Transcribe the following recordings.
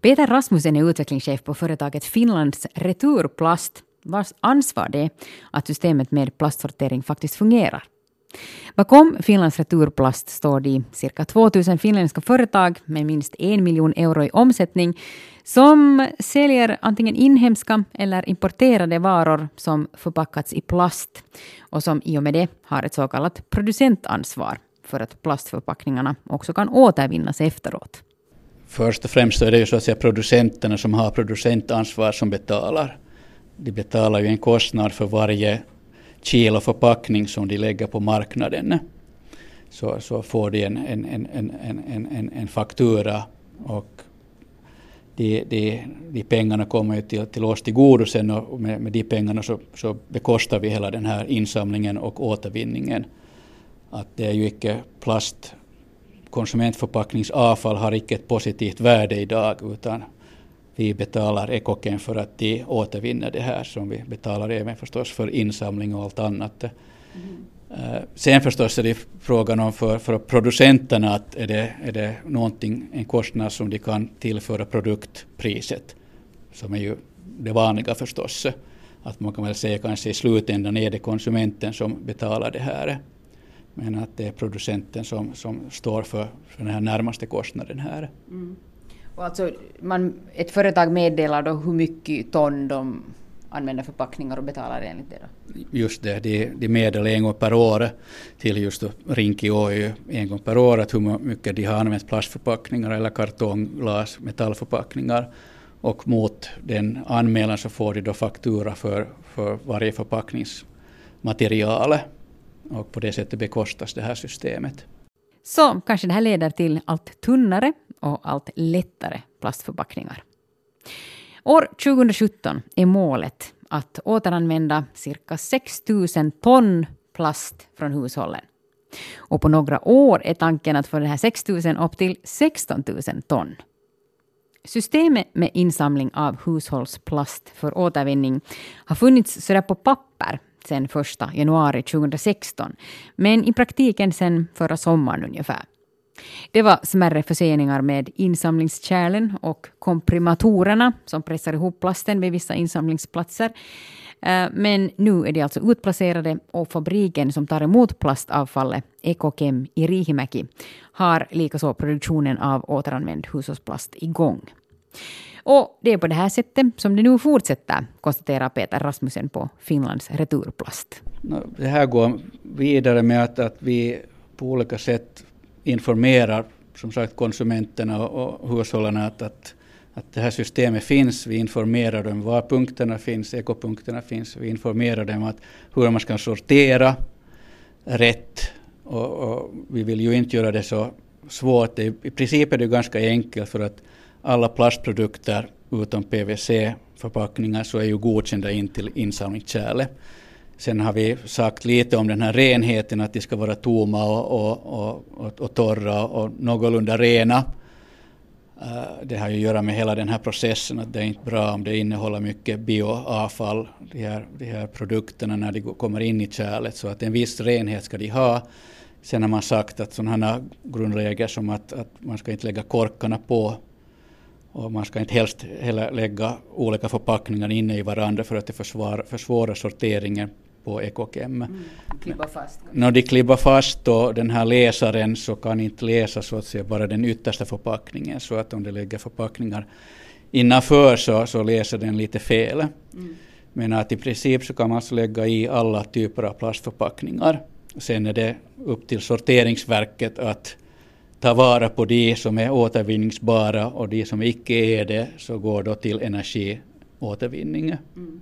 Peter Rasmussen är utvecklingschef på företaget Finlands Returplast vars ansvar det är att systemet med plastsortering faktiskt fungerar. Bakom Finlands Returplast står de cirka 2000 finländska företag med minst en miljon euro i omsättning som säljer antingen inhemska eller importerade varor som förpackats i plast och som i och med det har ett så kallat producentansvar för att plastförpackningarna också kan återvinnas efteråt. Först och främst är det ju så att säga producenterna som har producentansvar som betalar. De betalar ju en kostnad för varje kilo förpackning som de lägger på marknaden. Så, så får de en, en, en, en, en, en, en faktura och de, de, de pengarna kommer ju till, till oss till godo sen och med, med de pengarna så, så bekostar vi hela den här insamlingen och återvinningen. Att det är ju icke plast, konsumentförpackningsavfall har icke ett positivt värde idag utan vi betalar Ekoken för att de återvinner det här som vi betalar även förstås för insamling och allt annat. Mm. Sen förstås är det frågan om för, för producenterna att är det, är det någonting, en kostnad som de kan tillföra produktpriset, som är ju det vanliga förstås. Eh, att man kan väl säga kanske i slutändan är det konsumenten som betalar det här. Men att det är producenten som, som står för, för den här närmaste kostnaden här. Mm. Och alltså, man, ett företag meddelar då hur mycket ton de använder förpackningar och betalar enligt det? Då? Just det, de, de meddelar en gång per år till just Rinki Oy en gång per år att hur mycket de har använt plastförpackningar eller kartong, glas, metallförpackningar. Och mot den anmälan så får de då faktura för, för varje förpackningsmaterial. Och på det sättet bekostas det här systemet. Så kanske det här leder till allt tunnare och allt lättare plastförpackningar. År 2017 är målet att återanvända cirka 6 000 ton plast från hushållen. Och på några år är tanken att få den här 6 000 upp till 16 000 ton. Systemet med insamling av hushållsplast för återvinning har funnits sådär på papper sen 1 januari 2016, men i praktiken sen förra sommaren ungefär. Det var smärre förseningar med insamlingskärlen och komprimatorerna som pressar ihop plasten vid vissa insamlingsplatser. Eh, men nu är de alltså utplacerade och fabriken som tar emot plastavfallet, Ekokem i Rihimäki, har likaså produktionen av återanvänd hushållsplast igång. Och det är på det här sättet som det nu fortsätter, konstaterar Peter Rasmussen på Finlands Returplast. Det här går vidare med att, att vi på olika sätt informerar som sagt konsumenterna och, och hushållen att, att, att det här systemet finns. Vi informerar dem var punkterna finns, ekopunkterna finns. Vi informerar dem att hur man ska sortera rätt. Och, och vi vill ju inte göra det så svårt. I princip är det ganska enkelt för att alla plastprodukter utom PVC-förpackningar så är ju godkända in till insamlingskärlet. Sen har vi sagt lite om den här renheten, att de ska vara tomma och, och, och, och torra och någorlunda rena. Eh, det har ju att göra med hela den här processen, att det är inte bra om det innehåller mycket bioavfall, de här, de här produkterna när de kommer in i kärlet, så att en viss renhet ska de ha. Sen har man sagt att sådana grundregler som att, att man ska inte lägga korkarna på och man ska inte helst heller lägga olika förpackningar inne i varandra för att det försvårar, försvårar sorteringen på Ekokem. Mm, klibba fast. När de klibbar fast och den här läsaren så kan inte läsa så att säga bara den yttersta förpackningen så att om det ligger förpackningar innanför så, så läser den lite fel. Mm. Men att i princip så kan man alltså lägga i alla typer av plastförpackningar. Sen är det upp till sorteringsverket att ta vara på de som är återvinningsbara och de som icke är det så går då till energiåtervinning. Mm.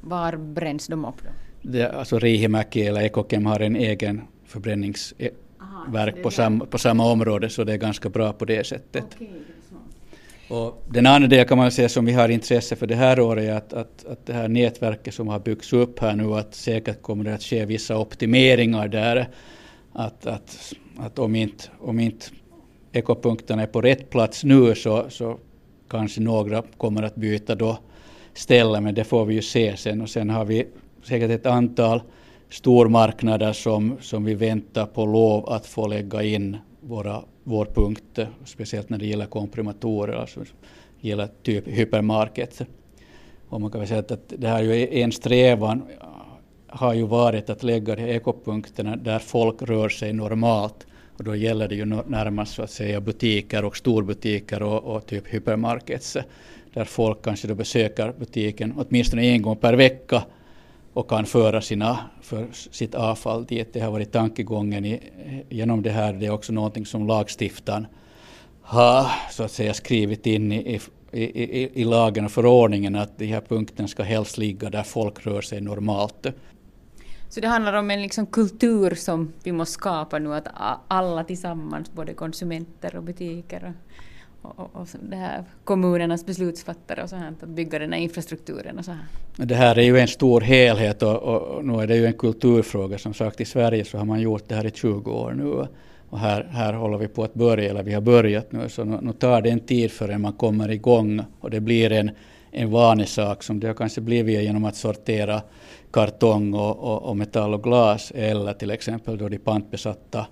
Var bränns de upp då? Det, alltså Rihimäki eller Ekokem har en egen förbränningsverk på, sam, på samma område så det är ganska bra på det sättet. Okay, det och den andra delen kan man säga som vi har intresse för det här året är att, att, att det här nätverket som har byggts upp här nu att säkert kommer det att ske vissa optimeringar där. Att, att, att om inte, om inte ekopunkterna är på rätt plats nu så, så kanske några kommer att byta då ställe, men det får vi ju se sen. Och sen har vi säkert ett antal stormarknader som, som vi väntar på lov att få lägga in våra vår punkt, speciellt när det gäller komprimatorer, alltså gäller typ hypermarket. Och man kan väl säga att det här är ju en strävan har ju varit att lägga de ekopunkterna där folk rör sig normalt. Och då gäller det ju närmast så att säga butiker och storbutiker och, och typ hypermarkets eh, där folk kanske då besöker butiken åtminstone en gång per vecka och kan föra sina, för sitt avfall dit. Det har varit tankegången i, genom det här. Det är också någonting som lagstiftaren har så att säga skrivit in i, i, i, i lagen och förordningen att de här punkterna ska helst ligga där folk rör sig normalt. Så det handlar om en liksom kultur som vi måste skapa nu, att alla tillsammans, både konsumenter och butiker och, och, och det här, kommunernas beslutsfattare och så här, att bygga den här infrastrukturen och så här. Det här är ju en stor helhet och, och nu är det ju en kulturfråga. Som sagt i Sverige så har man gjort det här i 20 år nu och här, här håller vi på att börja, eller vi har börjat nu, så nu, nu tar det en tid förrän man kommer igång och det blir en, en vanesak som det har kanske blivit genom att sortera kartong och, och, och, metall och glas eller till exempel då de pantbesatta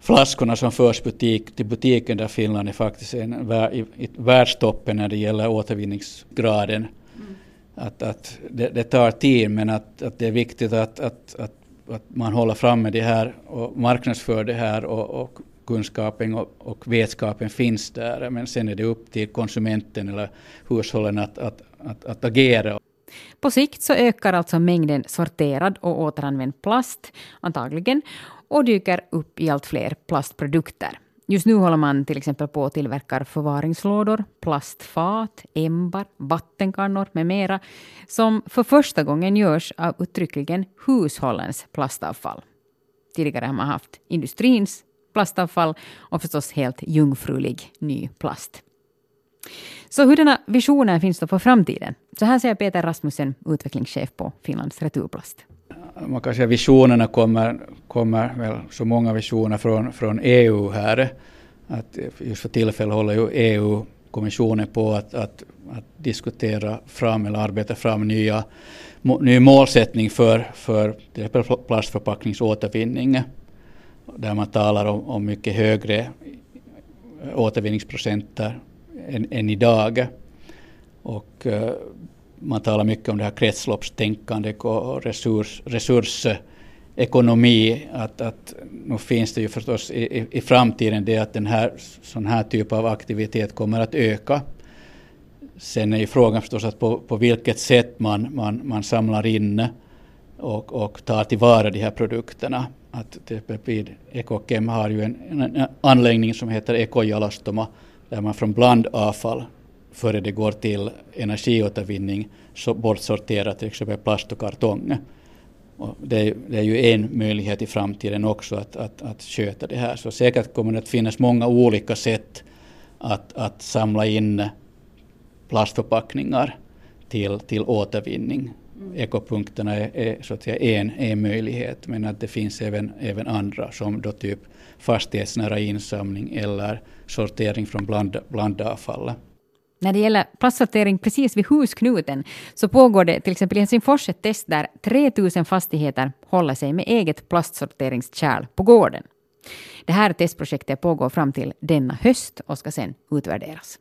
flaskorna som förs butik, till butiken där Finland är faktiskt en, i, i världstoppen när det gäller återvinningsgraden. Mm. Att, att det, det, tar tid men att, att det är viktigt att, att, att, att man håller framme det här och marknadsför det här och, och kunskapen och, och vetskapen finns där. Men sen är det upp till konsumenten eller hushållen att, att, att, att agera. På sikt så ökar alltså mängden sorterad och återanvänd plast, antagligen, och dyker upp i allt fler plastprodukter. Just nu håller man till exempel på att tillverka förvaringslådor, plastfat, ämbar, vattenkannor med mera som för första gången görs av uttryckligen hushållens plastavfall. Tidigare har man haft industrins plastavfall och förstås helt jungfrulig ny plast. Så hurdana visioner finns då för framtiden? Så här säger Peter Rasmussen, utvecklingschef på Finlands Returplast. Man kan säga visionerna kommer, kommer väl så många visioner från, från EU här. Att just för tillfället håller ju EU-kommissionen på att, att, att, diskutera fram eller arbeta fram nya, ny målsättning för, för till exempel plastförpackningsåtervinning. Där man talar om, om mycket högre återvinningsprocenter än, än idag. Och uh, man talar mycket om det här kretsloppstänkandet och resurs, resursekonomi. Att, att nu finns det ju förstås i, i framtiden det att den här sån här typ av aktivitet kommer att öka. Sen är ju frågan förstås att på, på vilket sätt man, man, man samlar in och, och tar tillvara de här produkterna. Att vid Ekokem har ju en, en anläggning som heter Ekojalastoma där man från blandavfall före det går till energiåtervinning så bortsorterar till exempel plast och kartong. Och det, är, det är ju en möjlighet i framtiden också att, att, att sköta det här. Så säkert kommer det att finnas många olika sätt att, att samla in plastförpackningar till, till återvinning. Ekopunkterna är, är, så att säga en, en möjlighet men att det finns även, även andra som då typ fastighetsnära insamling eller sortering från bland, blandavfallet. När det gäller plastsortering precis vid husknuten så pågår det till exempel i Helsingfors ett test där 3000 fastigheter håller sig med eget plastsorteringskärl på gården. Det här testprojektet pågår fram till denna höst och ska sedan utvärderas.